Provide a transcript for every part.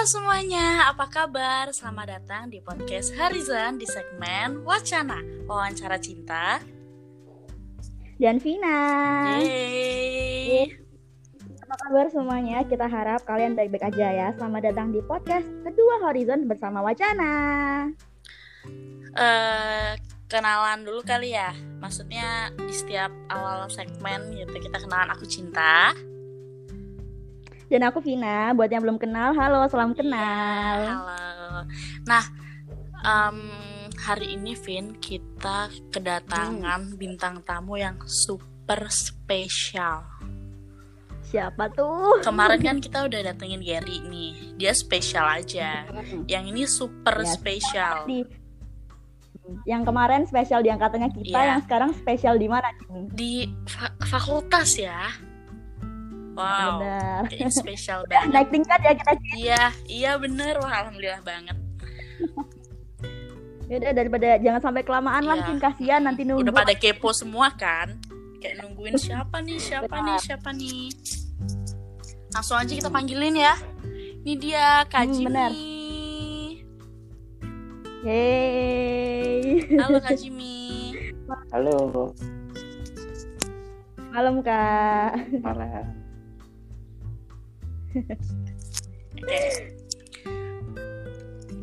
Halo semuanya, apa kabar? Selamat datang di podcast Harizan di segmen Wacana Wawancara Cinta dan Vina. Yeay. Apa kabar semuanya? Kita harap kalian baik-baik aja ya. Selamat datang di podcast kedua Horizon bersama Wacana. Eh, kenalan dulu kali ya. Maksudnya di setiap awal segmen gitu kita kenalan aku cinta. Dan aku Vina. Buat yang belum kenal, halo, salam kenal. Iya, halo. Nah, em, hari ini Vin kita kedatangan bintang tamu yang super spesial. Siapa tuh? Kemarin kan kita udah datengin Gary nih. Dia spesial aja. Yang ini super Ya, spesial. Di yang kemarin spesial di angkatannya kita, Iya. yang sekarang spesial di mana? Di fa- fakultas ya. Wow. Benar. Kayaknya spesial banget. Naik tingkat ya kita. Iya, iya bener. Wah, alhamdulillah banget. Yaudah daripada jangan sampai kelamaan lah, mungkin kasihan nanti nunggu. Udah pada kepo semua kan? Kayak nungguin siapa nih, siapa nih, siapa nih. Langsung aja kita panggilin ya. Ini dia Kak Hmm, Jimmy. benar. Yeay. Halo Kak Jimmy. Halo, Malam Kak. malam.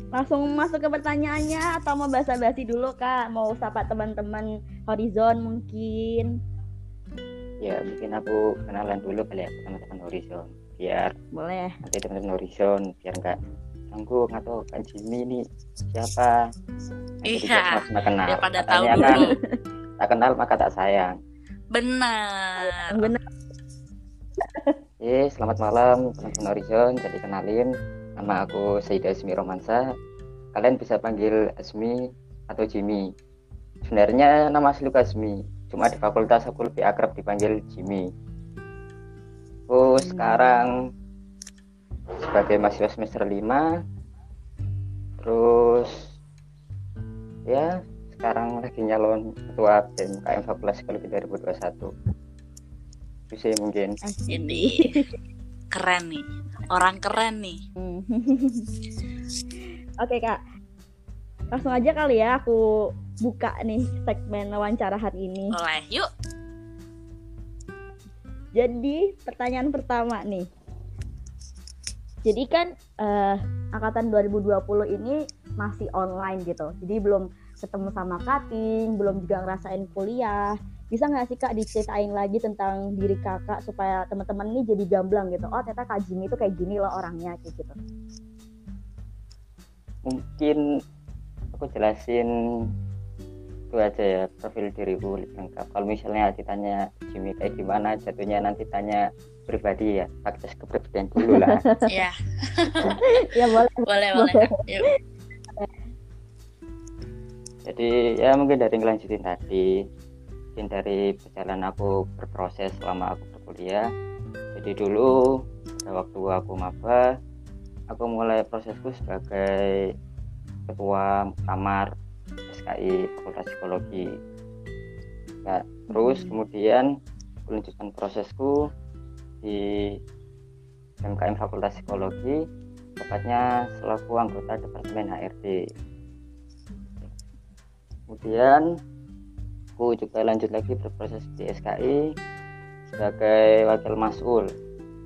Langsung masuk ke pertanyaannya atau mau basa-basi dulu Kak? Mau sapa teman-teman Horizon mungkin? Ya, mungkin aku kenalan dulu kali ya sama teman Horizon. Biar Boleh. nanti teman-teman Horizon biar nggak tanggung atau kan Jimmy ini siapa. Nanti Iya, sama-sama kenal. daripada tahu Katanya dulu. kan, tak kenal maka tak sayang. Benar. Bener. Eh, selamat malam teman-teman Horizon. Jadi kenalin, nama aku Saida Asmi Romansa. Kalian bisa panggil Asmi atau Jimmy. Sebenarnya nama asli Asmi, cuma di fakultas aku lebih akrab dipanggil Jimmy. Aku sekarang sebagai mahasiswa semester 5 terus ya sekarang lagi nyalon ketua BMKM Fakultas Psikologi 2021 itu sih mungkin Ini keren nih. Orang keren nih. Hmm. Oke Kak. Langsung aja kali ya aku buka nih segmen wawancara hari ini. Boleh. Yuk. Jadi pertanyaan pertama nih. Jadi kan eh, angkatan 2020 ini masih online gitu. Jadi belum ketemu sama cutting, belum juga ngerasain kuliah. Bisa nggak sih kak diceritain lagi tentang diri kakak supaya teman-teman ini jadi gamblang gitu. Oh ternyata kak Jimmy itu kayak gini loh orangnya kayak gitu. mungkin aku jelasin itu aja ya profil diriku lebih lengkap kalau misalnya ditanya Jimmy kayak gimana jatuhnya nanti tanya pribadi ya akses kepribadian dulu lah Ya, ya boleh. boleh, boleh. Yuk. jadi ya mungkin dari ngelanjutin tadi mungkin dari perjalanan aku berproses selama aku berkuliah. Jadi dulu pada waktu aku maba aku mulai prosesku sebagai ketua kamar SKI Fakultas Psikologi. Ya, terus kemudian aku lanjutkan prosesku di MKM Fakultas Psikologi tepatnya selaku anggota Departemen HRD kemudian aku juga lanjut lagi berproses di SKI sebagai wakil mas'ul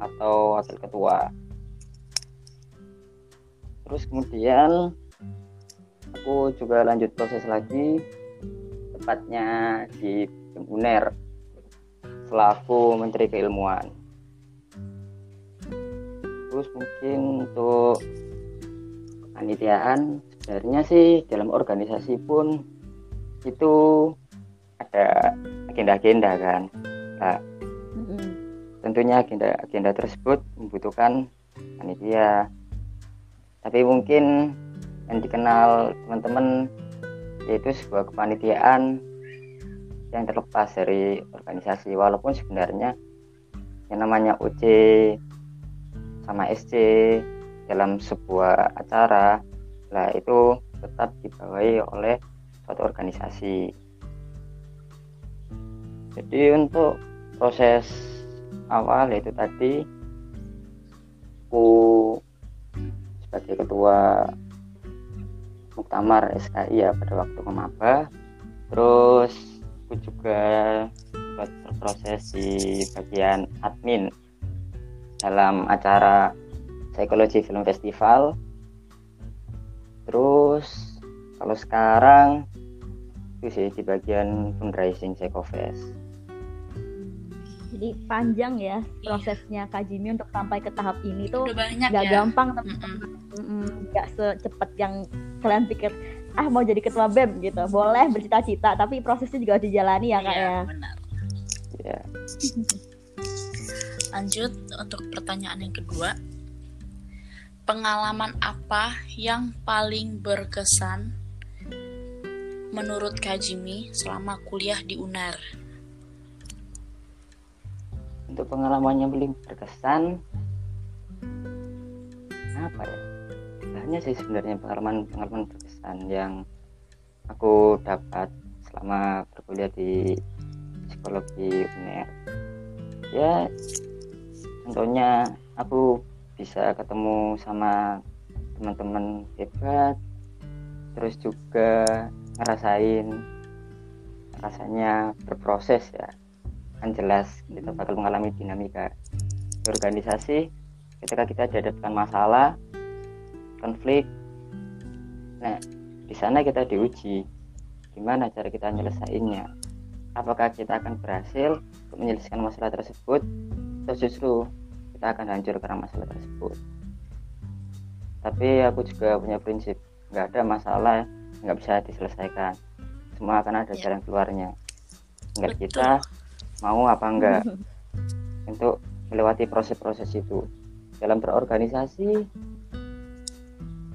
atau wakil ketua. Terus kemudian aku juga lanjut proses lagi tepatnya di UNER selaku Menteri Keilmuan. Terus mungkin untuk kepanitiaan sebenarnya sih dalam organisasi pun itu ada agenda-agenda kan. Nah, tentunya agenda agenda tersebut membutuhkan panitia. Tapi mungkin yang dikenal teman-teman yaitu sebuah kepanitiaan yang terlepas dari organisasi. Walaupun sebenarnya yang namanya OC sama SC dalam sebuah acara lah itu tetap dibawahi oleh suatu organisasi jadi untuk proses awal yaitu tadi aku sebagai ketua Muktamar SKI ya pada waktu memaba terus aku juga buat berproses di bagian admin dalam acara psikologi film festival. Terus kalau sekarang itu sih di bagian fundraising Psychofest jadi panjang ya prosesnya Kak Jimmy untuk sampai ke tahap ini tuh nggak ya. gampang. Mm-mm, nggak secepat yang kalian pikir ah mau jadi ketua bem gitu boleh bercita-cita tapi prosesnya juga harus dijalani ya kak Iya, ya benar. ya Lanjut untuk pertanyaan yang kedua. Pengalaman apa yang paling berkesan menurut Kak Jimmy selama kuliah di UNER? Untuk pengalaman yang paling berkesan apa ya? Banyak sih sebenarnya pengalaman pengalaman berkesan yang aku dapat selama berkuliah di psikologi UNER. Ya contohnya aku bisa ketemu sama teman-teman hebat terus juga ngerasain rasanya berproses ya kan jelas kita bakal mengalami dinamika di organisasi ketika kita dihadapkan masalah konflik. Nah di sana kita diuji gimana cara kita menyelesaikannya? Apakah kita akan berhasil untuk menyelesaikan masalah tersebut atau justru kita akan hancur karena masalah tersebut? Tapi aku juga punya prinsip nggak ada masalah nggak bisa diselesaikan. Semua akan ada Ya. jalan keluarnya. Tinggal Betul. kita mau apa enggak? Untuk melewati proses-proses itu. Dalam berorganisasi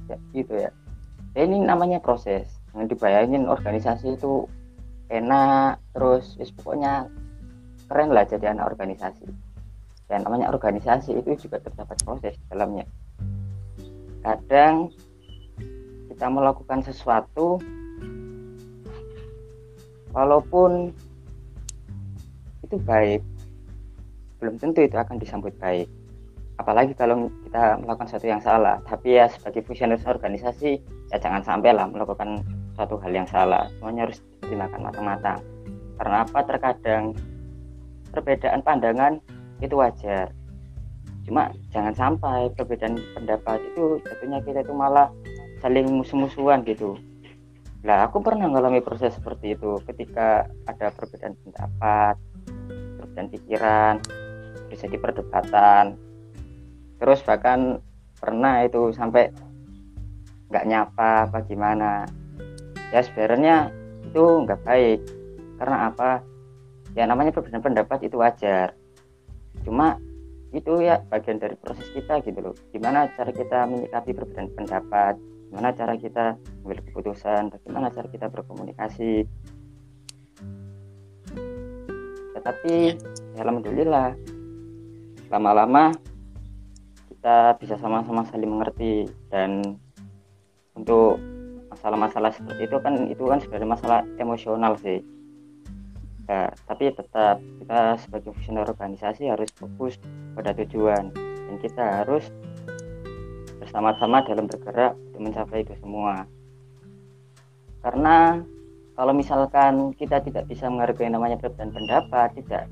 ya gitu ya. Ya, ini namanya proses. Yang dibayangin organisasi itu enak terus ya pokoknya keren lah jadi anak organisasi. Dan namanya organisasi itu juga terdapat proses di dalamnya. Kadang kita melakukan sesuatu walaupun itu baik. Belum tentu itu akan disambut baik. Apalagi kalau kita melakukan sesuatu yang salah. Tapi ya sebagai fungsionaris organisasi ya jangan sampai lah melakukan suatu hal yang salah. Semuanya harus dipertimbangkan matang-matang karena apa? Terkadang perbedaan pandangan itu wajar. Cuma jangan sampai perbedaan pendapat itu jatuhnya kita itu malah saling musuh-musuhan gitu. Lah aku pernah mengalami proses seperti itu ketika ada perbedaan pendapat perbedaan pikiran bisa di perdebatan. Terus bahkan pernah itu sampai nggak nyapa apa gimana. Ya sebenarnya itu nggak baik. Karena apa? Ya namanya perbedaan pendapat itu wajar. Cuma itu ya bagian dari proses kita gitu loh. Gimana cara kita menyikapi perbedaan pendapat? Gimana cara kita mengambil keputusan? Bagaimana cara kita berkomunikasi tetapi ya alhamdulillah. Lama-lama kita bisa sama-sama saling mengerti dan untuk masalah-masalah seperti itu kan itu kan sebenarnya masalah emosional sih. Ya, tapi tetap kita sebagai fungsioner organisasi harus fokus pada tujuan dan kita harus bersama-sama dalam bergerak untuk mencapai itu semua. Karena kalau misalkan kita tidak bisa menghargai namanya perbedaan pendapat tidak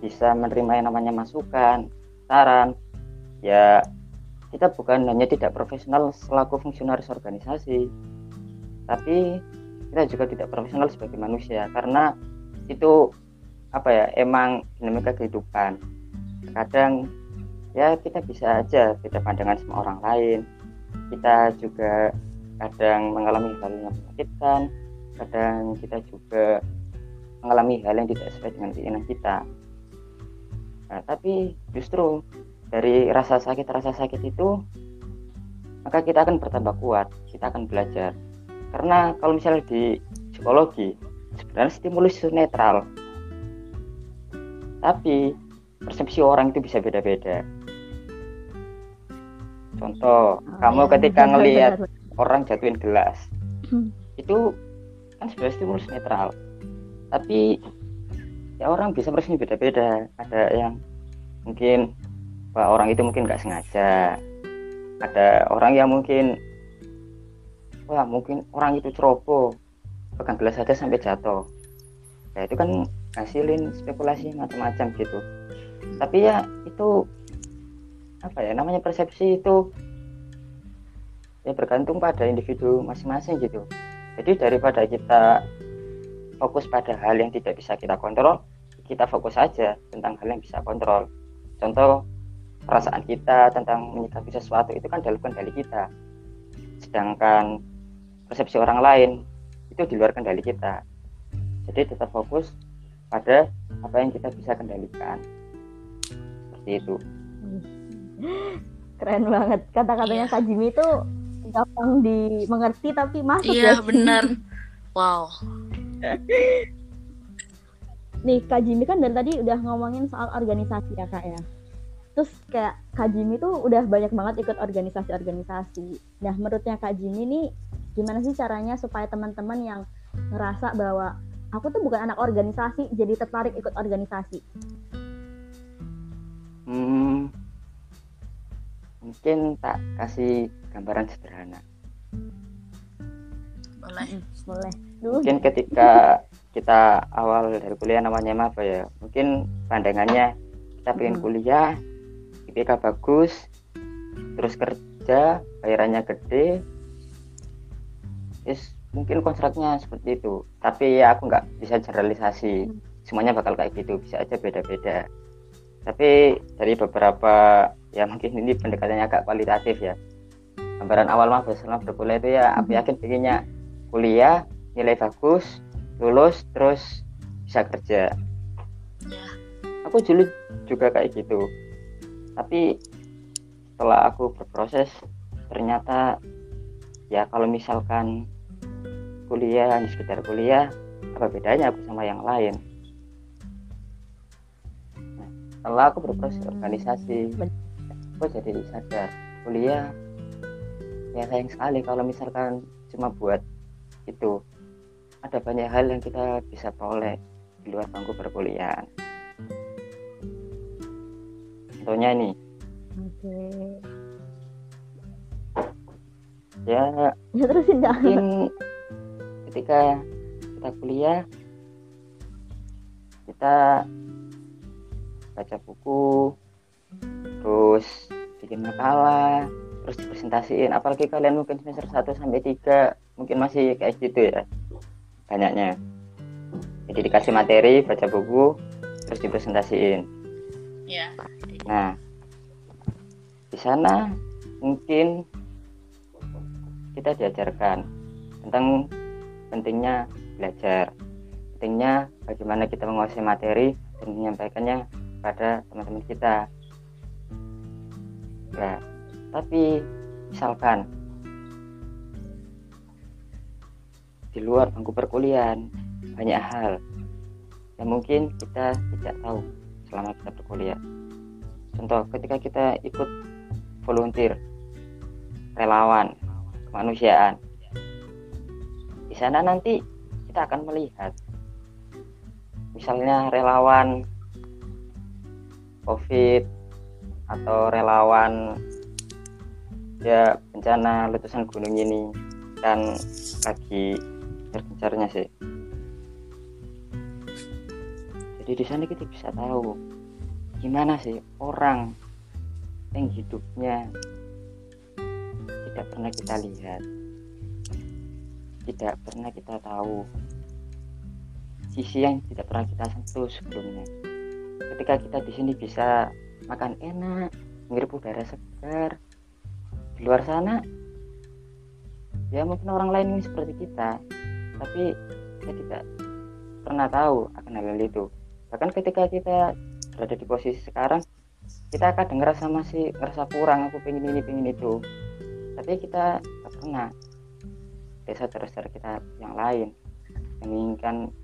bisa menerima yang namanya masukan saran ya kita bukan hanya tidak profesional selaku fungsionaris organisasi tapi kita juga tidak profesional sebagai manusia. Karena itu apa ya emang dinamika kehidupan. Kadang ya kita bisa aja beda pandangan sama orang lain. Kita juga kadang mengalami hal yang menyakitkan kadang kita juga mengalami hal yang tidak sesuai dengan keinginan kita. Nah, tapi justru dari rasa sakit rasa sakit itu maka kita akan bertambah kuat kita akan belajar. Karena kalau misalnya di psikologi sebenarnya stimulus itu netral. Tapi persepsi orang itu bisa beda-beda. Contoh Oh, kamu iya, ketika benar, ngelihat benar. orang jatuhin gelas Hmm. itu kan sebenarnya stimulus netral. Tapi ya orang bisa persepsi beda-beda. Ada yang mungkin wah orang itu mungkin nggak sengaja. Ada orang yang mungkin wah mungkin orang itu ceroboh pegang gelas saja sampai jatuh. Ya itu kan hasilin spekulasi macam-macam gitu. Tapi ya itu apa ya namanya persepsi itu ya bergantung pada individu masing-masing gitu jadi daripada kita fokus pada hal yang tidak bisa kita kontrol kita fokus saja tentang hal yang bisa kontrol. Contoh perasaan kita tentang menyikapi sesuatu itu kan dalam kendali kita. Sedangkan persepsi orang lain itu di luar kendali kita. Jadi tetap fokus pada apa yang kita bisa kendalikan. Seperti itu. Keren banget. Kata-katanya Iya. Kak Jimmy itu gampang dimengerti tapi masuk iya ya. bener wow. Nih Kak Jimmy kan dari tadi udah ngomongin soal organisasi ya Kak ya. Terus kayak Kak Jimmy tuh udah banyak banget ikut organisasi-organisasi. Nah menurutnya Kak Jimmy nih gimana sih caranya supaya teman-teman yang ngerasa bahwa aku tuh bukan anak organisasi jadi tertarik ikut organisasi? Hmm, mungkin tak kasih gambaran sederhana. Boleh. Boleh. Dulu mungkin ketika kita awal dari kuliah namanya apa ya mungkin pandangannya kita pengen Mhm. kuliah IPK bagus terus kerja bayarannya gede Yes, mungkin kontraknya seperti itu. Tapi ya aku nggak bisa generalisasi. Hmm. semuanya bakal kayak gitu bisa aja beda-beda. Tapi dari beberapa ya mungkin ini pendekatannya agak kualitatif ya. Gambaran awal mah selama berkuliah itu ya aku Mhm. yakin pengennya kuliah nilai bagus lulus terus bisa kerja. Aku dulu juga kayak gitu. Tapi setelah aku berproses ternyata ya kalau misalkan kuliah hanya sekedar kuliah apa bedanya aku sama yang lain? Nah, setelah aku berproses organisasi aku jadi sadar. Kuliah ya sayang sekali kalau misalkan cuma buat itu. Ada banyak hal yang kita bisa peroleh di luar bangku perkuliahan. Contohnya nih oke. Ya ya terusin mungkin ketika kita kuliah kita baca buku terus bikin makalah terus dipresentasiin. Apalagi kalian mungkin semester 1 sampai 3 mungkin masih kayak gitu ya banyaknya. Jadi dikasih materi baca buku terus dipresentasiin. Ya Nah, di sana mungkin kita diajarkan tentang pentingnya belajar, pentingnya bagaimana kita menguasai materi dan menyampaikannya pada teman-teman kita. Nah, tapi misalkan di luar bangku perkuliahan banyak hal yang mungkin kita tidak tahu selama kita berkuliah. Contoh, ketika kita ikut volunteer, relawan, kemanusiaan, di sana nanti kita akan melihat, misalnya relawan COVID atau relawan ya bencana letusan gunung ini kan lagi gencar-gencarnya sih. Jadi di sana kita bisa tahu gimana sih orang yang hidupnya tidak pernah kita lihat tidak pernah kita tahu sisi yang tidak pernah kita sentuh sebelumnya ketika kita di sini bisa makan enak menghirup udara segar. Di luar sana ya mungkin orang lain ini seperti kita tapi kita tidak pernah tahu akan hal itu. Bahkan ketika kita berada di posisi sekarang kita kadang ngerasa masih ngerasa kurang aku pengen ini pengen itu. Tapi kita tak pernah. Desa terus kita yang lain menginginkan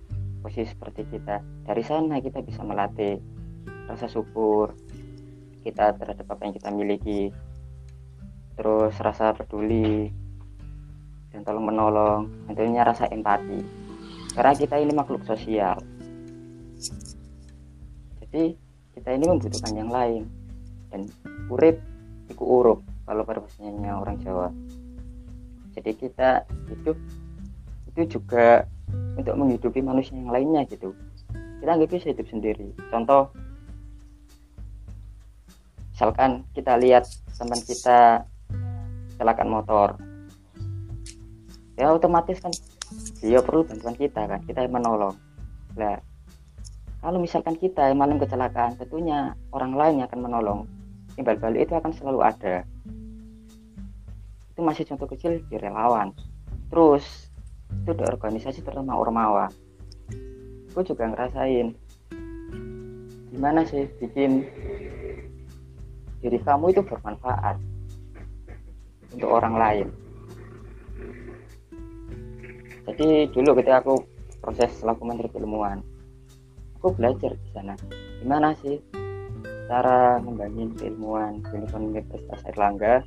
posisi seperti kita. Dari sana kita bisa melatih rasa syukur kita terhadap apa yang kita miliki. Terus rasa peduli dan tolong menolong. Tentunya rasa empati. Karena kita ini makhluk sosial. Jadi kita ini membutuhkan yang lain. Dan urip iku urup kalau pada bahasanya orang Jawa. Jadi kita hidup itu juga untuk menghidupi manusia yang lainnya gitu. Kita nggak bisa hidup sendiri. Contoh misalkan kita lihat teman kita kecelakaan motor. Ya otomatis kan dia perlu bantuan kita kan kita yang menolong. Nah kalau misalkan kita yang malam kecelakaan tentunya orang lain yang akan menolong. Timbal balik itu akan selalu ada. Itu masih contoh kecil di relawan. Terus itu di organisasi terutama ormawa. Gue juga ngerasain gimana sih bikin diri kamu itu bermanfaat untuk orang lain. Jadi dulu ketika aku proses selaku menteri keilmuan aku belajar di sana. Gimana sih cara membangun keilmuan di Universitas Erlangga?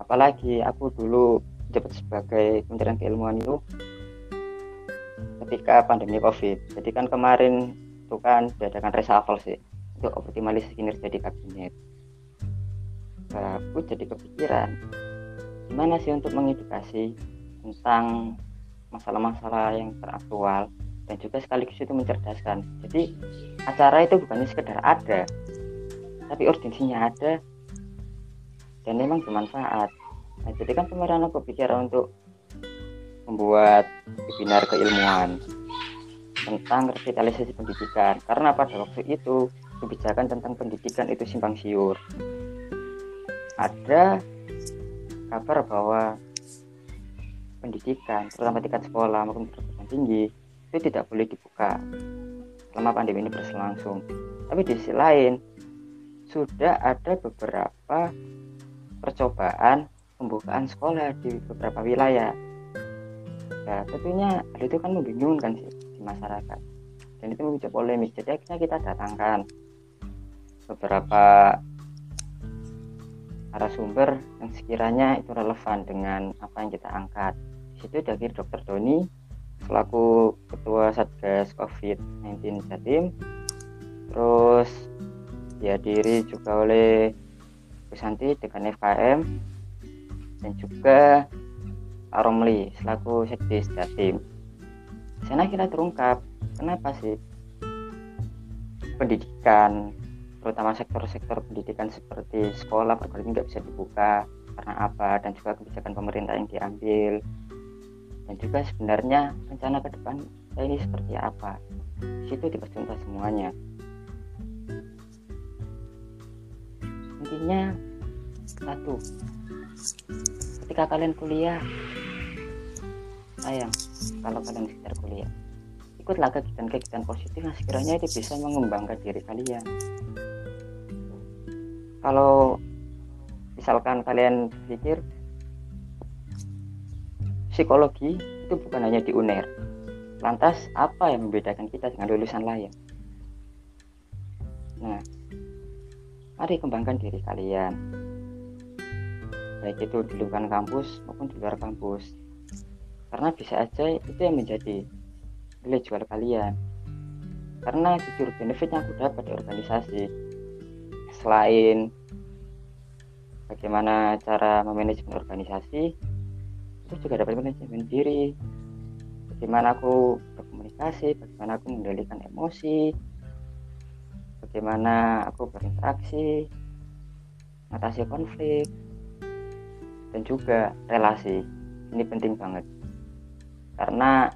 Apalagi aku dulu jabat sebagai kementerian keilmuan itu ketika pandemi covid. Jadi kan kemarin itu kan diadakan reshuffle sih untuk optimalisasi kinerja di kabinet nah, aku jadi kepikiran gimana sih untuk mengedukasi tentang masalah-masalah yang teraktual dan juga sekaligus itu mencerdaskan. Jadi acara itu bukannya sekedar ada tapi urgensinya ada dan memang bermanfaat. Nah jadi kan kemarin aku pikir untuk membuat webinar keilmuan tentang revitalisasi pendidikan. Karena pada waktu itu kebijakan tentang pendidikan itu simpang siur ada kabar bahwa pendidikan terutama tingkat sekolah maupun perguruan tinggi itu tidak boleh dibuka selama pandemi ini berlangsung. Tapi di sisi lain sudah ada beberapa percobaan pembukaan sekolah di beberapa wilayah. Ya tentunya hal itu kan membingungkan sih di masyarakat. Dan itu memicu polemik. Jadi akhirnya kita datangkan beberapa narasumber yang sekiranya itu relevan dengan apa yang kita angkat. Di situ dari Dr. Doni selaku Ketua Satgas COVID-19 Jatim, terus dihadiri juga oleh Bu Santi dengan FKM dan juga Pak Romli selaku Sekdes Jatim. Di sana kita terungkap kenapa sih pendidikan terutama sektor-sektor pendidikan seperti sekolah perguruan nggak bisa dibuka karena apa dan juga kebijakan pemerintah yang diambil. Dan juga sebenarnya rencana ke depan ini seperti apa? Di situ dipercontoh semuanya. Intinya satu ketika kalian kuliah sayang kalau kalian sekitar kuliah. Ikutlah kegiatan-kegiatan positif yang sekiranya itu bisa mengembangkan diri kalian kalau misalkan kalian pikir psikologi itu bukan hanya di UNER. Lantas apa yang membedakan kita dengan lulusan lain? Nah mari kembangkan diri kalian. Baik itu di lingkungan kampus maupun di luar kampus. Karena bisa aja itu yang menjadi nilai jual kalian. Karena jujur benefit yang aku dapat di organisasi selain bagaimana cara memanajemen organisasi terus juga dapat manajemen diri. Bagaimana aku berkomunikasi bagaimana aku mengendalikan emosi bagaimana aku berinteraksi mengatasi konflik dan juga relasi. Ini penting banget. Karena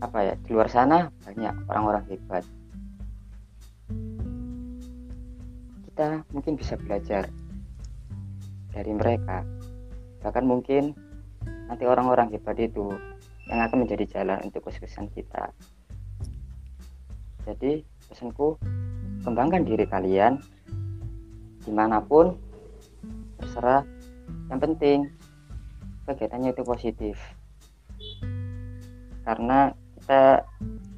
apa ya di luar sana banyak orang-orang hebat kita mungkin bisa belajar dari mereka. Bahkan mungkin nanti orang-orang hebat itu yang akan menjadi jalan untuk kesuksesan kita. Jadi pesanku kembangkan diri kalian di mana pun terserah. Yang penting kegiatannya itu positif. Karena kita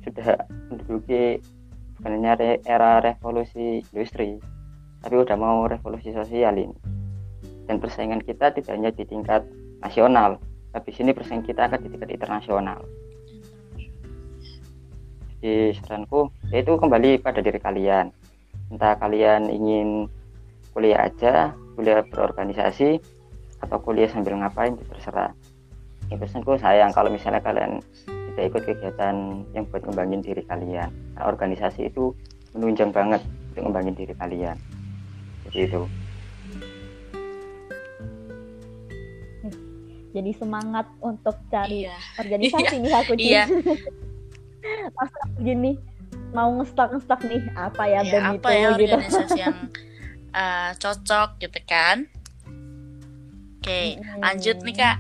sudah menduduki bukan era revolusi industri tapi udah mau revolusi sosial ini. Dan persaingan kita tidak hanya di tingkat nasional tapi sini persaingan kita akan di tingkat internasional. Jadi saranku yaitu kembali pada diri kalian. Entah kalian ingin kuliah aja kuliah berorganisasi atau kuliah sambil ngapain terserah. Ya pesanku sayang kalau misalnya kalian tidak ikut kegiatan yang buat ngembangin diri kalian. Nah, organisasi itu menunjang banget untuk ngembangin diri kalian jadi itu jadi semangat untuk cari Iya. organisasi nih aku Cin. Iya. Pas aku gini mau ngestak ngestak nih apa ya, ya, BEM apa itu ya gitu organisasi yang uh, cocok gitu kan oke Mm-mm. lanjut nih kak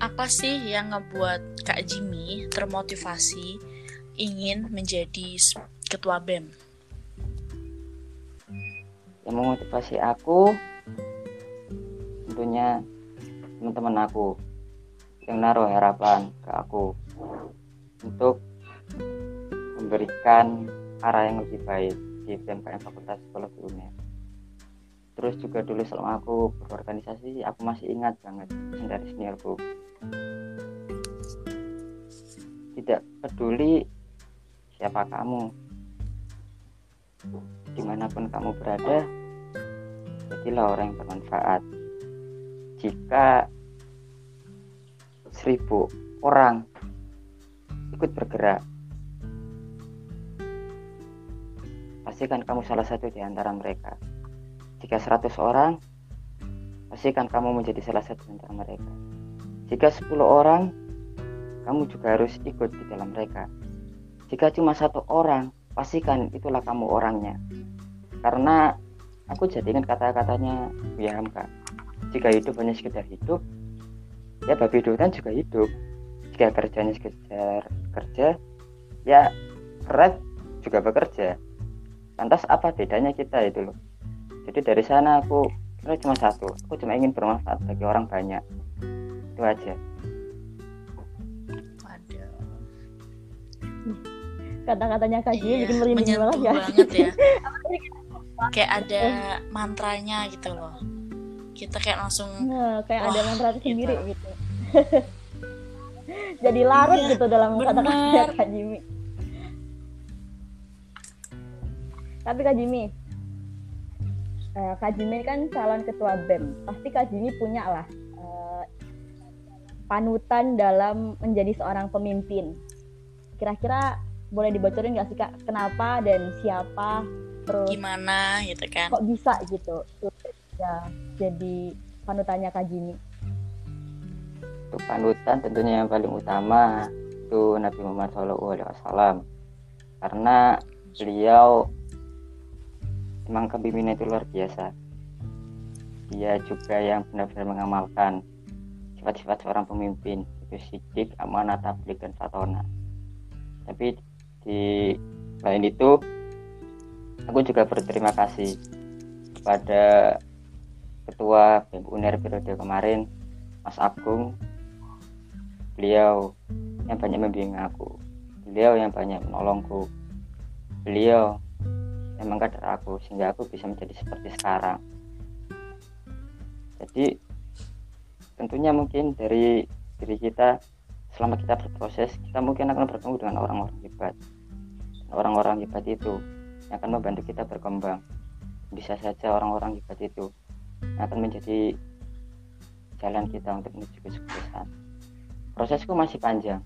apa sih yang ngebuat kak Jimmy termotivasi ingin menjadi ketua bem yang memotivasi aku tentunya teman-teman aku yang naruh harapan ke aku untuk memberikan arah yang lebih baik di PMKM Fakultas Psikologi UNER. Terus juga dulu selama aku berorganisasi, aku masih ingat banget dari seniorku. Tidak peduli siapa kamu, di mana pun kamu berada, jadilah orang yang bermanfaat. Jika seribu orang ikut bergerak, pastikan kamu salah satu di antara mereka. Jika 100 orang, pastikan kamu menjadi salah satu di antara mereka. Jika 10 orang, kamu juga harus ikut di dalam mereka. Jika cuma satu orang, pastikan itulah kamu orangnya. Karena aku jadikan kata-katanya Buya Hamka. Jika hidup hanya sekedar hidup, ya babi hutan juga hidup. Jika kerjanya sekedar kerja, ya keret juga bekerja. Lantas apa bedanya kita itu loh? Jadi dari sana aku cuma satu, aku cuma ingin bermanfaat bagi orang banyak. Itu aja. Kata-katanya Kak Jimmy Iya, bikin merinding banget ya. banget ya. Kayak ada mantranya gitu loh. Kita kayak langsung Nah, kayak ada Wah, mantra gitu. sendiri gitu. Jadi larut Iya, gitu dalam kata-kata. Kak Jimmy. Tapi Kak Jimmy eh, Kak Jimmy kan calon ketua BEM pasti Kak Jimmy punya lah eh, panutan dalam menjadi seorang pemimpin. Kira-kira boleh dibocorin nggak sih Kak kenapa dan siapa terus gimana gitu kan kok bisa gitu ya jadi panutannya Kak Jimmy Untuk panutan tentunya yang paling utama itu Nabi Muhammad SAW. Karena beliau memang kepemimpinan itu luar biasa. Dia juga yang benar-benar mengamalkan sifat-sifat seorang pemimpin itu sidik, amanah, tablik, dan fatona. Tapi di lain itu aku juga berterima kasih kepada ketua BEM UNER periode kemarin Mas Agung. Beliau yang banyak membimbing aku. Beliau yang banyak menolongku. Beliau yang mengkader aku sehingga aku bisa menjadi seperti sekarang. Jadi tentunya mungkin dari diri kita selama kita berproses kita mungkin akan bertemu dengan orang-orang hebat. Orang-orang hebat itu yang akan membantu kita berkembang. Bisa saja orang-orang hebat itu yang akan menjadi jalan kita untuk menuju kesuksesan. Prosesku masih panjang.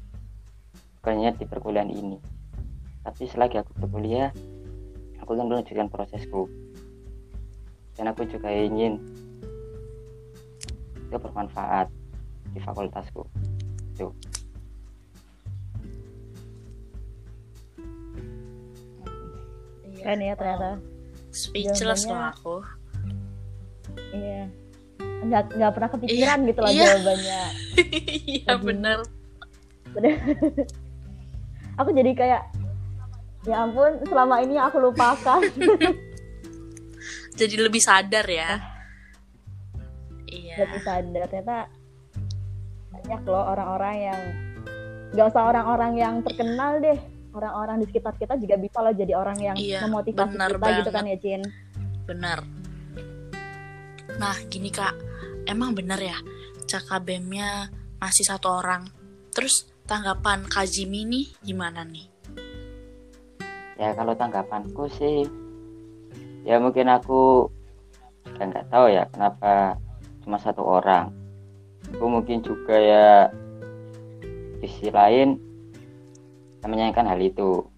Bukan hanya di perkuliahan ini. Tapi selagi aku berkuliah aku akan melanjutkan prosesku. Dan aku juga ingin itu bermanfaat di fakultasku. Itu keren ya ternyata. Speechless Jawabannya- aku. Iya. Nggak nggak pernah kepikiran gitu lah iya. jawabannya. Iya Jadi- bener. Aku jadi kayak ya ampun selama ini aku lupakan. Jadi lebih sadar ya. Iya. Jadi sadar. Ternyata banyak loh orang-orang yang nggak usah orang-orang yang terkenal deh orang-orang di sekitar kita juga bisa loh jadi orang yang Iya, memotivasi benar kita gitu banget. kan ya Cin. Bener nah gini kak. Emang bener ya cakabemnya masih satu orang. Terus tanggapan Kak Jimmy nih gimana nih? Ya kalau tanggapanku sih ya mungkin aku juga nggak tahu ya kenapa cuma satu orang. Aku mungkin juga ya di sisi lain saya menyayangkan hal itu.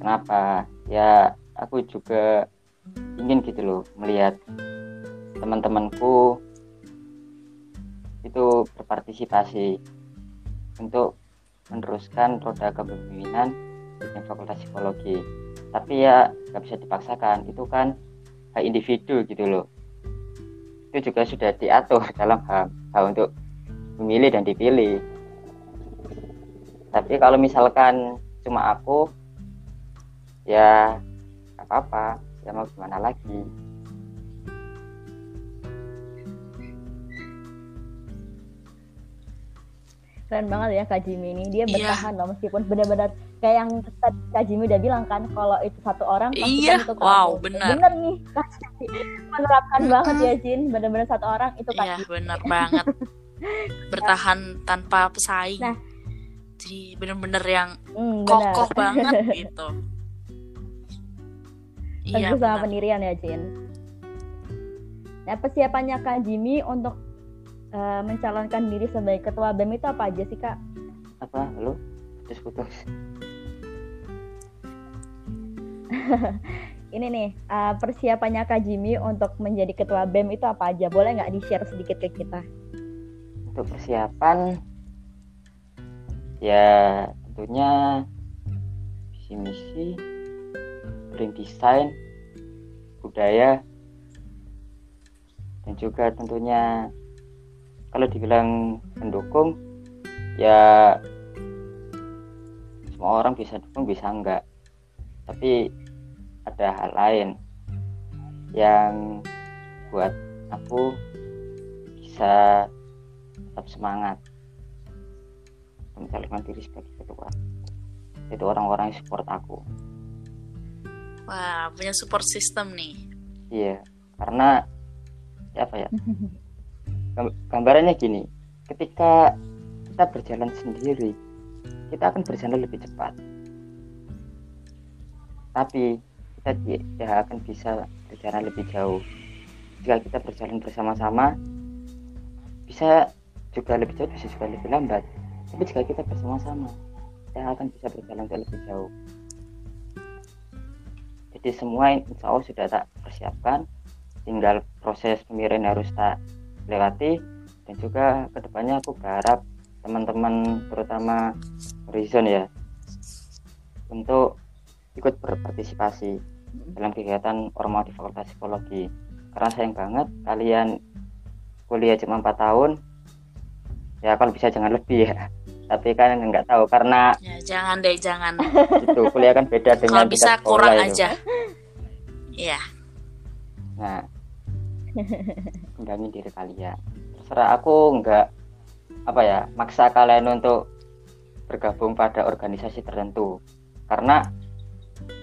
Kenapa? Ya aku juga ingin gitu loh melihat teman-temanku itu berpartisipasi untuk meneruskan roda kepemimpinan di fakultas psikologi. Tapi ya nggak bisa dipaksakan. Itu kan hak individu gitu loh. Itu juga sudah diatur dalam hak, hak untuk memilih dan dipilih tapi kalau misalkan cuma aku ya nggak apa-apa. Ya mau gimana lagi? Keren banget ya Kak Jimmy ini. Dia Iya. bertahan loh meskipun benar-benar kayak yang tadi Kak Jimmy udah bilang kan kalau itu satu orang pasti Iya, kan itu wow, benar. bener nih Kak menerapkan Mm-mm. banget ya Jin. Benar-benar satu orang itu Kak Iya benar banget. Bertahan tanpa pesaing. Nah. Jadi bener-bener yang Hmm, benar. kokoh banget gitu iya sama benar. pendirian ya Jin nah persiapannya Kak Jimmy untuk eh, mencalonkan diri sebagai ketua BEM itu apa aja sih Kak? apa lu putus-putus Ini nih eh, persiapannya Kak Jimmy untuk menjadi ketua BEM itu apa aja? Boleh nggak di-share sedikit ke kita? untuk persiapan ya tentunya visi misi brain design budaya dan juga tentunya kalau dibilang pendukung ya semua orang bisa dukung bisa enggak. Tapi ada hal lain yang buat aku bisa tetap semangat mencalonkan diri sebagai ketua. Itu orang-orang yang support aku. Wah punya support system nih. Iya karena ya apa ya? Gam- gambarannya gini ketika kita berjalan sendiri kita akan berjalan lebih cepat. Tapi kita ti- tidak akan bisa berjalan lebih jauh. Jika kita berjalan bersama-sama bisa juga lebih jauh bisa juga lebih lambat tapi jika kita bersama-sama. Kita akan bisa berjalan ke lebih jauh. Jadi semua insya Allah sudah tak persiapkan. Tinggal proses pemilihan harus tak lewati dan juga ke depannya aku berharap teman-teman terutama Horizon ya untuk ikut berpartisipasi dalam kegiatan orma di Fakultas Psikologi. Karena sayang banget kalian kuliah cuma 4 tahun ya kalau bisa jangan lebih ya tapi kan nggak tahu karena ya jangan deh jangan itu kuliah kan beda dengan kalau bisa kurang itu. aja Iya Nah, kembangin diri kalian. Terserah aku nggak apa ya maksa kalian untuk bergabung pada organisasi tertentu karena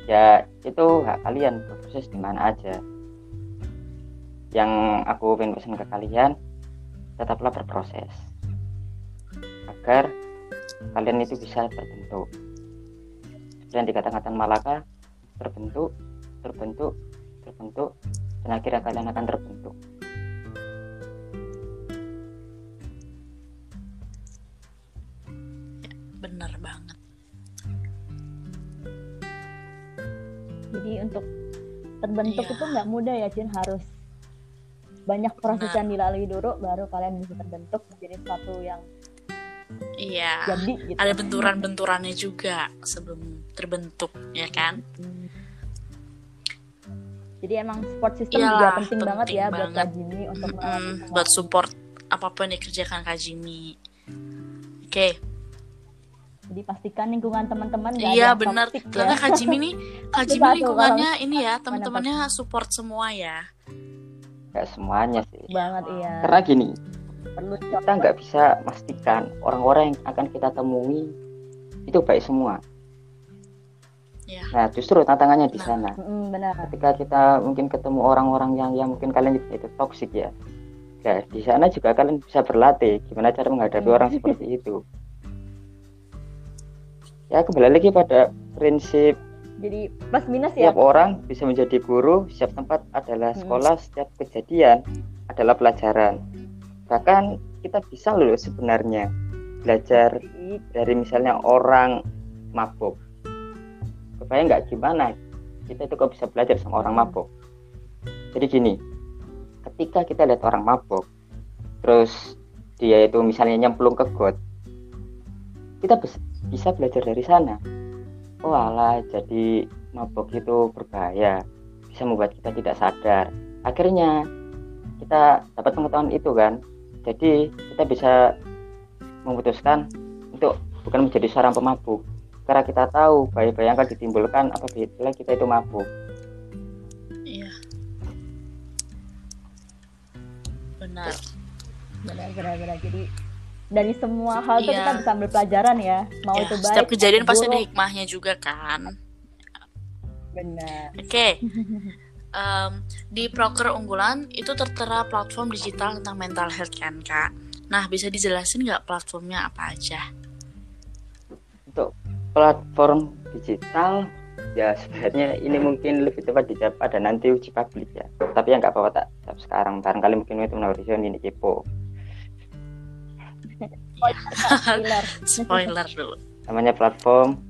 ya itu hak kalian berproses di mana aja. Yang aku pengen pesan ke kalian tetaplah berproses agar kalian itu bisa terbentuk. Seperti yang dikatakan Malaka terbentuk, terbentuk, terbentuk dan akhirnya kalian akan terbentuk. bener banget Jadi untuk terbentuk Iya. itu nggak mudah ya Jin harus banyak proses Benar. yang dilalui dulu baru kalian bisa terbentuk menjadi sesuatu yang iya jadi gitu. ada benturan-benturannya juga sebelum terbentuk ya kan Jadi emang support system Iyalah, juga penting, penting banget ya buat banget. Kak Jimmy untuk melewati semua buat support apa pun yang dikerjakan Kak Jimmy oke Jadi pastikan lingkungan teman-teman iya bener toxic karena ya. Kak Jimmy nih Kak Jimmy lingkungannya ini ya teman-temannya support semua ya Gak semuanya sih. banget iya. Karena gini, Perlu kita nggak bisa pastikan orang-orang yang akan kita temui itu baik semua. Iya. Nah, justru tantangannya di Nah. sana. Mm, benar. Ketika kita mungkin ketemu orang-orang yang yang mungkin kalian itu toksik ya. Ya, di sana juga kalian bisa berlatih gimana cara menghadapi Hmm. orang seperti itu. Ya, kembali lagi pada prinsip jadi plus minus ya Setiap orang bisa menjadi guru, setiap tempat adalah Hmm. sekolah, setiap kejadian adalah pelajaran. Bahkan kita bisa loh sebenarnya belajar dari misalnya orang mabuk. Kebayang nggak gimana kita itu kok bisa belajar sama orang mabuk. Jadi gini, ketika kita lihat orang mabuk, terus dia itu misalnya nyemplung ke got, kita bis- bisa belajar dari sana. Oh alah, jadi mabuk itu berbahaya, bisa membuat kita tidak sadar. Akhirnya kita dapat pengetahuan itu kan, jadi kita bisa memutuskan untuk bukan menjadi seorang pemabuk karena kita tahu bahaya-bahaya yang akan ditimbulkan apabila kita itu mabuk Iya. Benar. benar benar benar jadi dari semua hal tuh Iya. kita bisa ambil pelajaran ya mau Ya, itu baik setiap kejadian pasti ada hikmahnya juga kan. benar Oke. Em, di proker unggulan itu tertera platform digital tentang mental health kan kak. Nah bisa dijelasin nggak platformnya apa aja? untuk platform digital ya sebenarnya ini mungkin lebih tepat dijawab pada nanti uji publik ya tapi ya nggak apa-apa tak jawab sekarang barangkali mungkin itu menurut ini kepo Pilar. Spoiler dulu. namanya platform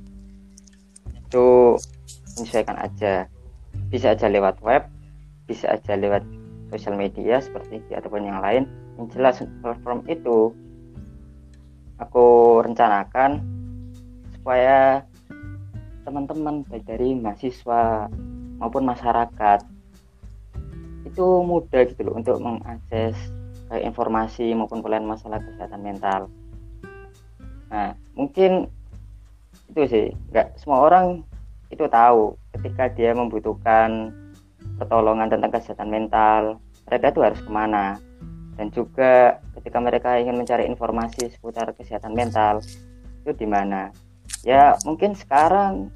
itu menyesuaikan aja bisa aja lewat web bisa aja lewat sosial media seperti IG ataupun yang lain. Yang jelas platform itu aku rencanakan supaya teman-teman baik dari mahasiswa maupun masyarakat itu mudah gitu loh untuk mengakses kayak informasi maupun pelayanan masalah kesehatan mental. Nah, mungkin itu sih. Nggak semua orang itu tahu ketika dia membutuhkan pertolongan tentang kesehatan mental mereka itu harus ke mana? Dan juga ketika mereka ingin mencari informasi seputar kesehatan mental itu di mana? Ya mungkin sekarang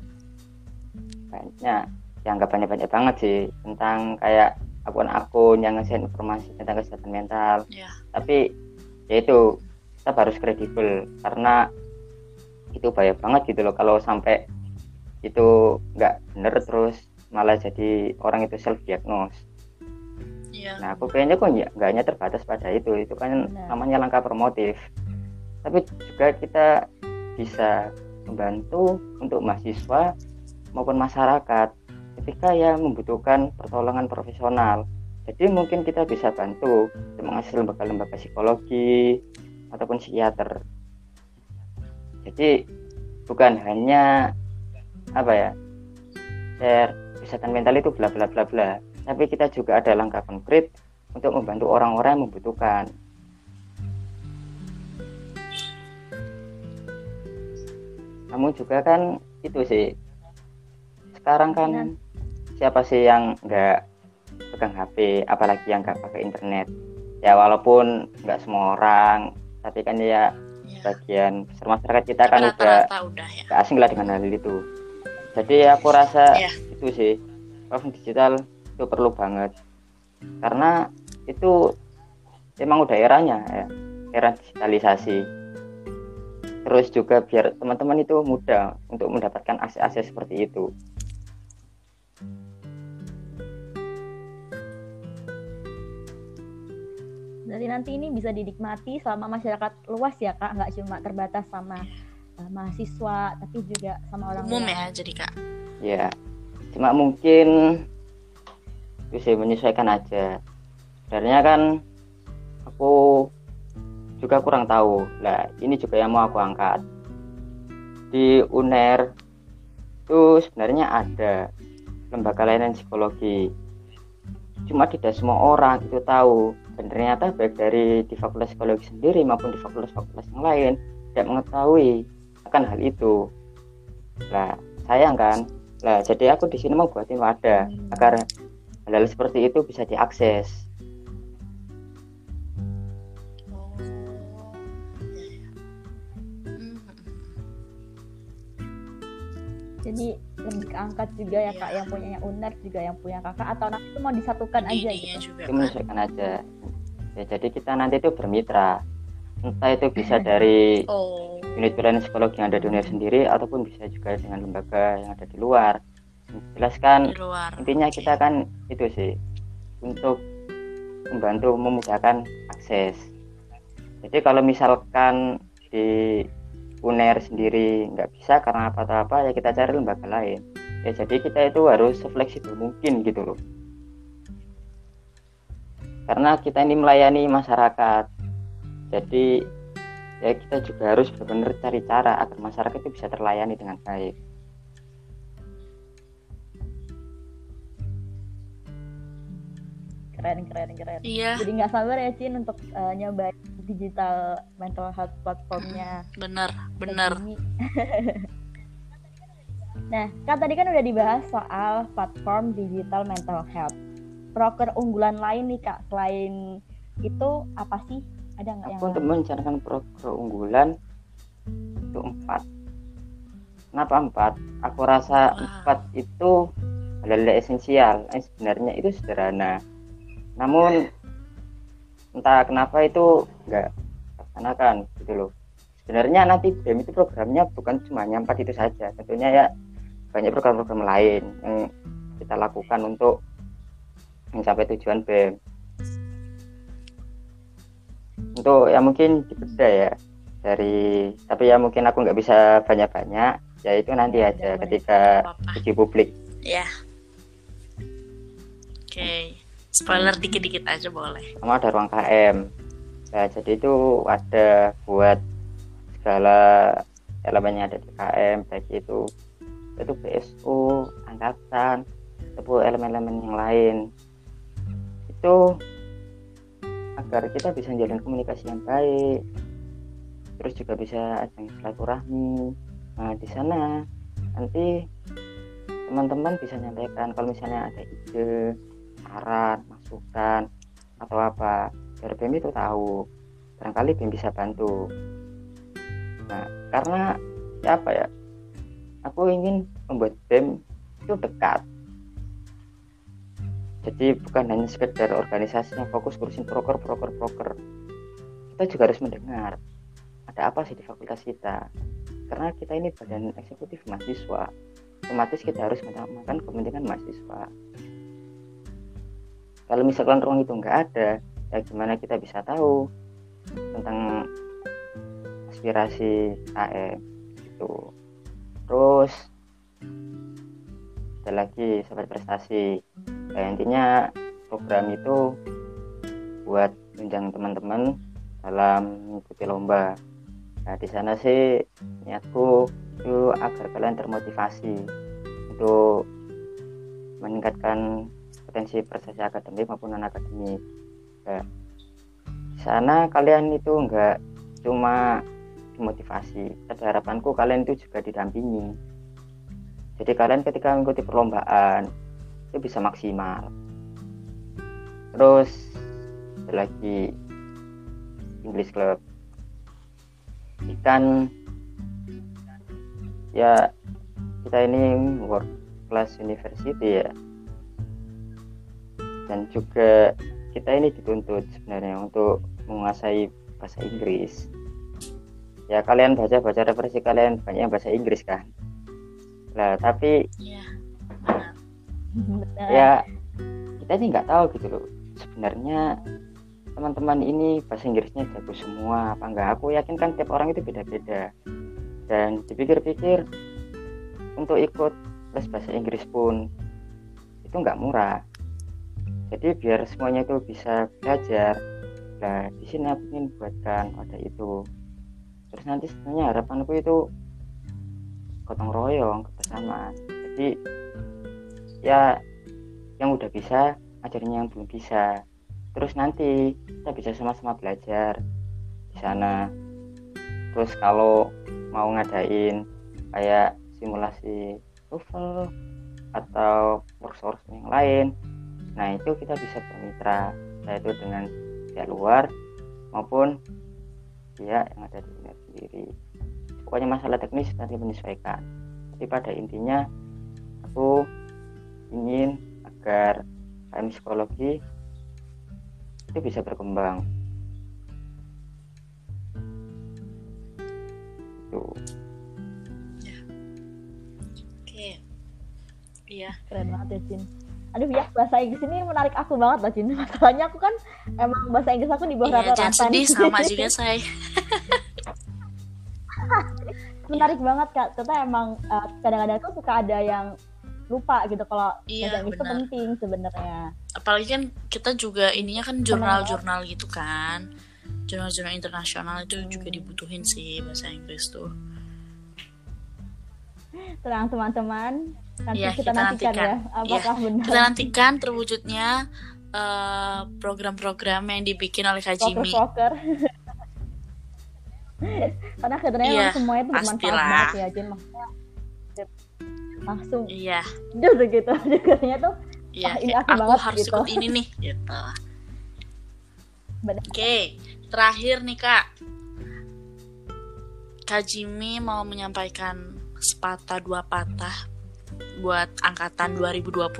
banyak yang nggak banyak-banyak banget sih tentang kayak akun-akun yang ngasih informasi tentang kesehatan mental. Ya. tapi ya itu kita harus kredibel karena itu bahaya banget gitu loh kalau sampai itu nggak bener terus malah jadi orang itu self diagnose Iya. nah aku kayaknya kok nggak hanya terbatas pada itu itu kan Benar. namanya langkah promotif tapi juga kita bisa membantu untuk mahasiswa maupun masyarakat ketika ya membutuhkan pertolongan profesional jadi mungkin kita bisa bantu untuk mengakses lembaga-lembaga psikologi ataupun psikiater jadi bukan hanya apa ya share kesehatan mental itu bla bla bla bla tapi kita juga ada langkah konkret untuk membantu orang-orang yang membutuhkan namun juga kan itu sih sekarang kan Benar. siapa sih yang nggak pegang HP apalagi yang nggak pakai internet ya walaupun nggak semua orang tapi kan ya Iya. bagian masyarakat kita kan udah rata-rata udah ya. nggak asing lah dengan hal itu jadi aku rasa Iya. itu sih. Platform digital itu perlu banget. Karena itu emang udah eranya ya. Era digitalisasi. Terus juga biar teman-teman itu mudah untuk mendapatkan akses-akses seperti itu. Jadi nanti ini bisa dinikmati selama masyarakat luas ya kak, nggak cuma terbatas sama uh, mahasiswa, tapi juga sama orang Umum ya jadi kak. ya cuma mungkin bisa menyesuaikan aja. Sebenarnya kan aku juga kurang tahu. Lah ini juga yang mau aku angkat. Di UNER itu sebenarnya ada lembaga layanan psikologi. Cuma tidak semua orang itu tahu. Dan ternyata baik dari di fakultas psikologi sendiri maupun di fakultas-fakultas yang lain tidak mengetahui akan hal itu lah sayang kan lah jadi aku di sini mau buatin wadah Hmm. agar hal-hal seperti itu bisa diakses Oh. Iya, iya. Hmm. Jadi lebih keangkat juga ya kak, Iya. yang punyanya UNER juga yang punya kakak, atau nanti itu mau disatukan aja Ininya gitu. juga kan. menyesuaikan aja ya jadi kita nanti itu bermitra entah itu bisa dari Oh. unit pelayanan psikologi yang ada di UNER sendiri ataupun bisa juga dengan lembaga yang ada di luar. Jelaskan di luar intinya Oke. kita kan itu sih untuk membantu memudahkan akses. Jadi kalau misalkan di UNER sendiri nggak bisa karena apa atau apa ya kita cari lembaga lain. Ya jadi kita itu harus sefleksibel mungkin gitu loh. Karena kita ini melayani masyarakat jadi ya kita juga harus benar-benar cari cara agar masyarakat itu bisa terlayani dengan baik. Keren keren keren. Iya. Jadi nggak sabar ya Cin untuk eh, nyobain digital mental health platformnya. Bener bener Ini. nah kan tadi kan udah dibahas soal platform digital mental health. Proker unggulan lain nih kak selain itu apa sih ada nggak yang aku untuk lain? mencanangkan program unggulan itu empat. Kenapa empat? Aku rasa Wah. empat itu hal-hal esensial. Yang sebenarnya itu sederhana. Namun entah kenapa itu enggak laksanakan gitu loh. Sebenarnya nanti BEM itu programnya bukan cuma hanya empat itu saja. Tentunya ya banyak program-program lain yang kita lakukan untuk mencapai tujuan BEM untuk ya mungkin dibedah ya dari tapi ya mungkin aku nggak bisa banyak-banyak ya itu nanti Ya, aja boleh. ketika uji publik. Ya oke spoiler dikit-dikit aja boleh. Sama ada ruang KM nah jadi itu ada buat segala elemennya ada di KM baik itu itu BSU angkatan ataupun elemen-elemen yang lain. Itu agar kita bisa menjalin komunikasi yang baik terus juga bisa ada silaturahmi nah di sana nanti teman-teman bisa nyampaikan kalau misalnya ada ide saran masukan atau apa biar BEM itu tahu. Barangkali BEM bisa bantu. Nah karena ya apa ya aku ingin membuat BEM itu dekat jadi bukan hanya sekedar organisasi yang fokus ngurusin proker proker proker. Kita juga harus mendengar ada apa sih di fakultas kita? Karena kita ini badan eksekutif mahasiswa otomatis kita harus mengutamakan kepentingan mahasiswa. Kalau misalkan ruang itu nggak ada ya gimana kita bisa tahu tentang aspirasi KM itu terus ada lagi sahabat prestasi nah, intinya program itu buat menunjang teman-teman dalam mengikuti lomba. Nah di sana sih niatku itu agar kalian termotivasi untuk meningkatkan potensi prestasi akademik maupun non akademik nah, di sana kalian itu enggak cuma dimotivasi tapi harapanku kalian itu juga didampingi. Jadi kalian ketika mengikuti perlombaan itu bisa maksimal. Terus lagi English Club. Ikan ya kita ini world class university ya. Dan juga kita ini dituntut sebenarnya untuk menguasai bahasa Inggris. Ya kalian baca baca referensi kalian banyak bahasa Inggris kan? Lah tapi Iya. Benar. ya kita ini nggak tahu gitu loh. Sebenarnya teman-teman ini bahasa Inggrisnya jago semua apa enggak aku yakin kan tiap orang itu beda-beda. Dan dipikir-pikir untuk ikut les bahasa Inggris pun itu nggak murah. Jadi biar semuanya itu bisa belajar nah di sini aku ingin buatkan wadah itu. Terus nanti sebenarnya harapanku itu gotong royong kebersamaan jadi ya yang udah bisa ajarin yang belum bisa. Terus nanti kita bisa sama-sama belajar di sana. Terus kalau mau ngadain kayak simulasi TOEFL atau workshop yang lain nah itu kita bisa bermitra yaitu dengan pihak luar maupun pihak yang ada di sendiri. Pokoknya masalah teknis nanti menyesuaikan. Tapi pada intinya KM psikologi itu bisa berkembang. Itu Oke. Iya, keren banget ya Cin aduh ya bahasa Inggris ini menarik aku banget loh Cin masalahnya aku kan emang bahasa Inggris aku di bawah Iya, rata-rata jangan sedih sama juga saya. menarik banget kak. Ternyata emang eh, kadang-kadang tuh suka ada yang lupa gitu kalau Iya, itu penting sebenarnya. Apalagi kan kita juga ininya kan jurnal-jurnal gitu kan. Jurnal-jurnal internasional itu juga dibutuhin sih bahasa Inggris tuh. tenang teman-teman. Nanti Iya, kita, kita nantikan, nantikan. ya apakah benar. Kita nantikan terwujudnya eh, program-program yang dibikin oleh Kak poker Jimmy. poker karena kedengarannya Iya, emang semuanya itu bermanfaat banget ya Jin. Maksudnya langsung Iya, jujur gitu dengarnya tuh iya. Ah, ini aku aku banget harus gitu. ikut ini nih, gitu. Oke, terakhir nih Kak. Kak Jimmy mau menyampaikan sepatah dua patah buat angkatan 2020.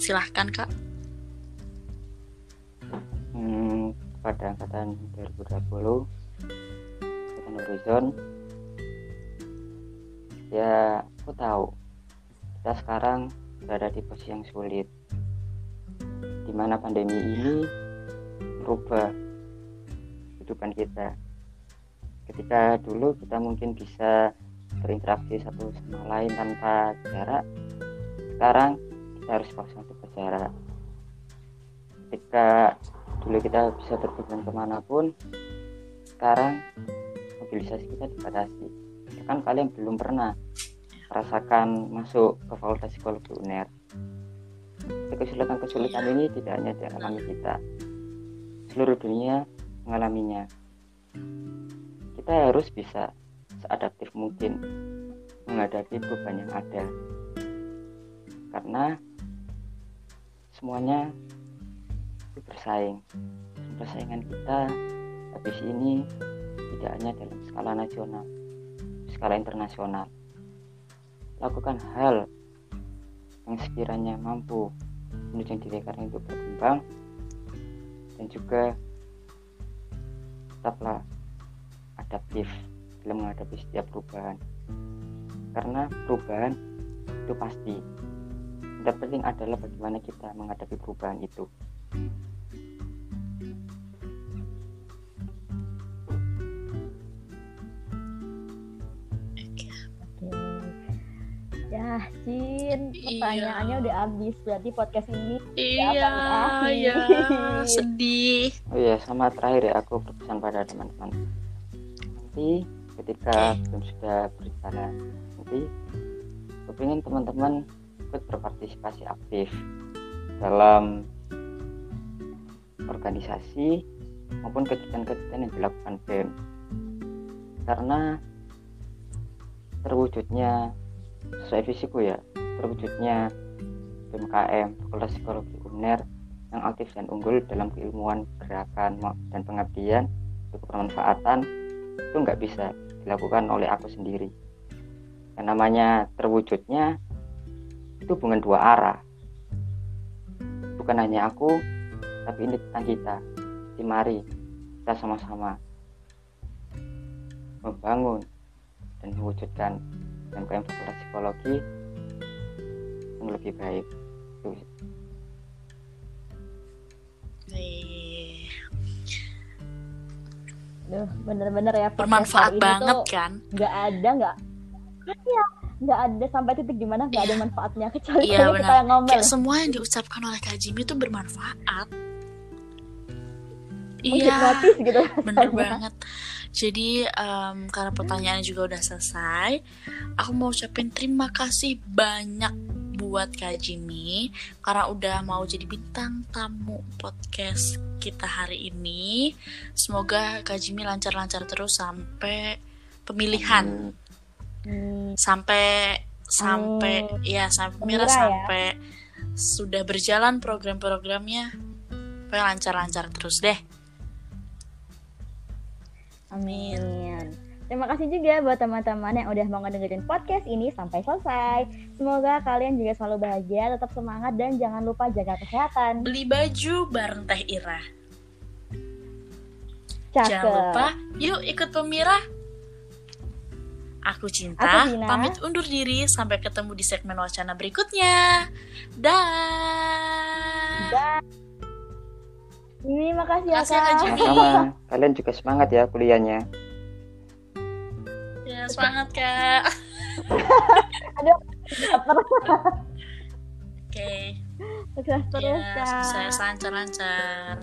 Silahkan Kak. hmm, pada angkatan 2020 angkatan horizon ya aku tahu. Kita sekarang berada di posisi yang sulit di mana pandemi ini merubah kehidupan kita. Ketika dulu kita mungkin bisa berinteraksi satu sama lain tanpa jarak sekarang kita harus paksa untuk berjarak. Ketika dulu kita bisa berpergian ke mana pun sekarang mobilisasi kita dibatasi. Kan kalian belum pernah merasakan masuk ke fakultas psikologi UNER. Kesulitan-kesulitan ini tidak hanya dialami kita seluruh dunia mengalaminya. Kita harus bisa seadaptif mungkin menghadapi perubahan yang ada. Karena semuanya itu bersaing. Persaingan kita habis ini tidak hanya dalam skala nasional skala internasional lakukan hal yang sekiranya mampu menunjukkan diri kalian untuk berkembang. Dan juga tetaplah adaptif dalam menghadapi setiap perubahan. Karena perubahan itu pasti. Yang terpenting adalah bagaimana kita menghadapi perubahan itu Ya, Cin, Iya. pertanyaannya udah habis. Berarti podcast ini Iya, akan ya, berakhir. sedih. Oh iya, sama terakhir ya aku berpesan pada teman-teman. Nanti ketika belum sudah berjalan, nanti aku ingin teman-teman ikut berpartisipasi aktif dalam organisasi maupun kegiatan-kegiatan yang dilakukan BEM. Karena terwujudnya sesuai visiku ya, terwujudnya BMKM, Fakultas Psikologi UNER yang aktif dan unggul dalam keilmuan gerakan dan pengabdian untuk bermanfaatan itu nggak bisa dilakukan oleh aku sendiri. Yang namanya terwujudnya itu hubungan dua arah. Bukan hanya aku tapi ini tentang kita. Jadi mari kita sama-sama membangun dan mewujudkan MKM Fakultas Psikologi yang lebih baik. Nih, Duh, bener-bener ya bermanfaat banget tuh kan? nggak ada nggak Iya, nggak ada sampai titik di mana nggak ada manfaatnya kecuali Iya, kayak kita yang ngomel. Kayak semua yang diucapkan oleh Kak Jimmy itu bermanfaat. Iya, gitu bener banget. Jadi em, karena pertanyaannya juga udah selesai, aku mau ucapin terima kasih banyak buat Kak Jimmy karena udah mau jadi bintang tamu podcast kita hari ini. Semoga Kak Jimmy lancar-lancar terus sampai pemilihan, Hmm, sampai sampai ya sampai Mira ya. sampai sudah berjalan program-programnya. Pokoknya lancar-lancar terus deh. Amin. Terima kasih juga buat teman-teman yang udah mau ngedengerin podcast ini sampai selesai. Semoga kalian juga selalu bahagia, tetap semangat dan jangan lupa jaga kesehatan. Beli baju bareng Teh Ira. Cakep. Jangan lupa, yuk ikut Pemira. Aku Cinta, Aku pamit undur diri. Sampai ketemu di segmen wacana berikutnya. Dah. Dah. Ini makasih ya Makasih ya, Kak sama kalian juga semangat ya kuliahnya Ya, semangat, Kak. Oke. Sukses terus Ya, kak. sukses lancar-lancar.